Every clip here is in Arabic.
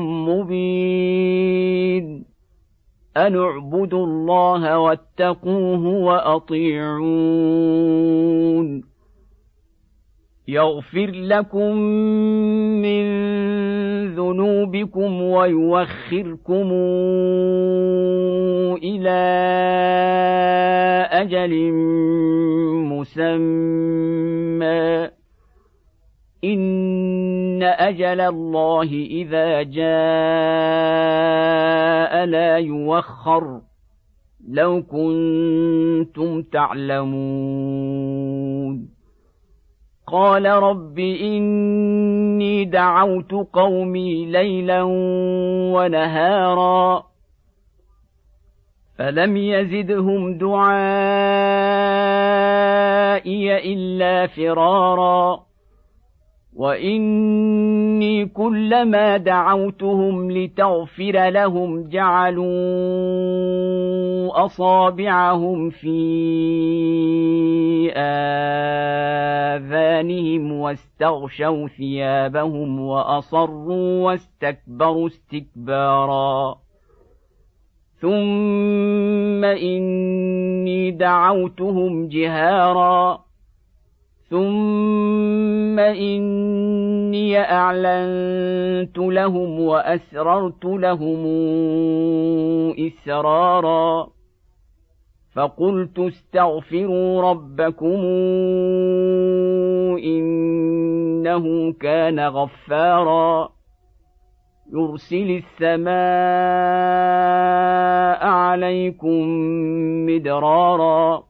مبين. ان اعبدوا الله واتقوه واطيعون. يغفر لكم من ذنوبكم ويوخركم إلى أجل مسمى. ان أجل الله اذا جاء لا يوخر لو كنتم تعلمون. قال رب اني دعوت قومي ليلا ونهارا فلم يزدهم دعائي الا فرارا واني كلما دعوتهم لتغفر لهم جعلوا اصابعهم في اذانهم واستغشوا ثيابهم واصروا واستكبروا استكبارا ثم اني دعوتهم جهارا ثم اني اعلنت لهم واسررت لهم اسرارا فقلت استغفروا ربكم انه كان غفارا يرسل السماء عليكم مدرارا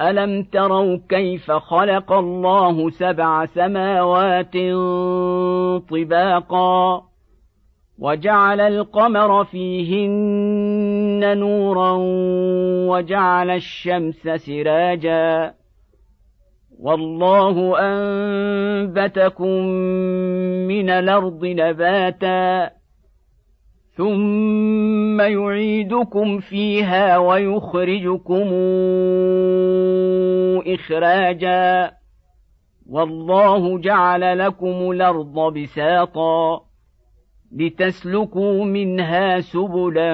الم تروا كيف خلق الله سبع سماوات طباقا وجعل القمر فيهن نورا وجعل الشمس سراجا والله انبتكم من الأرض نباتا ثم يعيدكم فيها ويخرجكم اخراجا والله جعل لكم الأرض بساطا لتسلكوا منها سبلا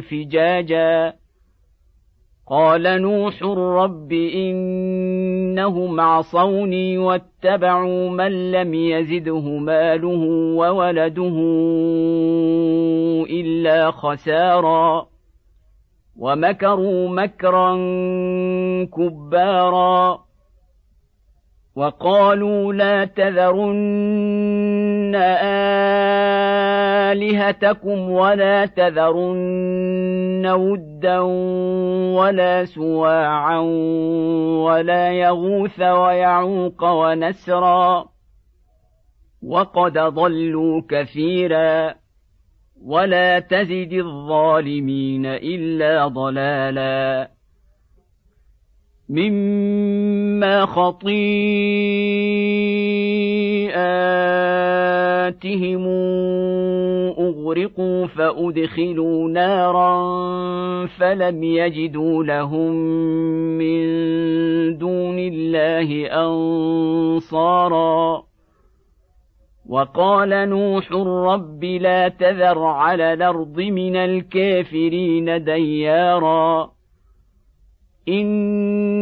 فجاجا قال نوح رب إنهم عصوني واتبعوا من لم يزده ماله وولده إلا خسارا ومكروا مكرا كبارا وقالوا لا تذرن آلهتكم ولا تذرن ودا ولا سواعا ولا يغوث ويعوق ونسرا وقد ضلوا كثيرا ولا تزد الظالمين إلا ضلالا مما خطيئاتهم اغرقوا فأدخلوا نارا فلم يجدوا لهم من دون الله أنصارا. وقال نوح رب لا تذر على الأرض من الكافرين ديارا. إن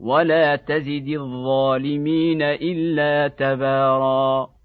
ولا تزد الظالمين إلا تباراً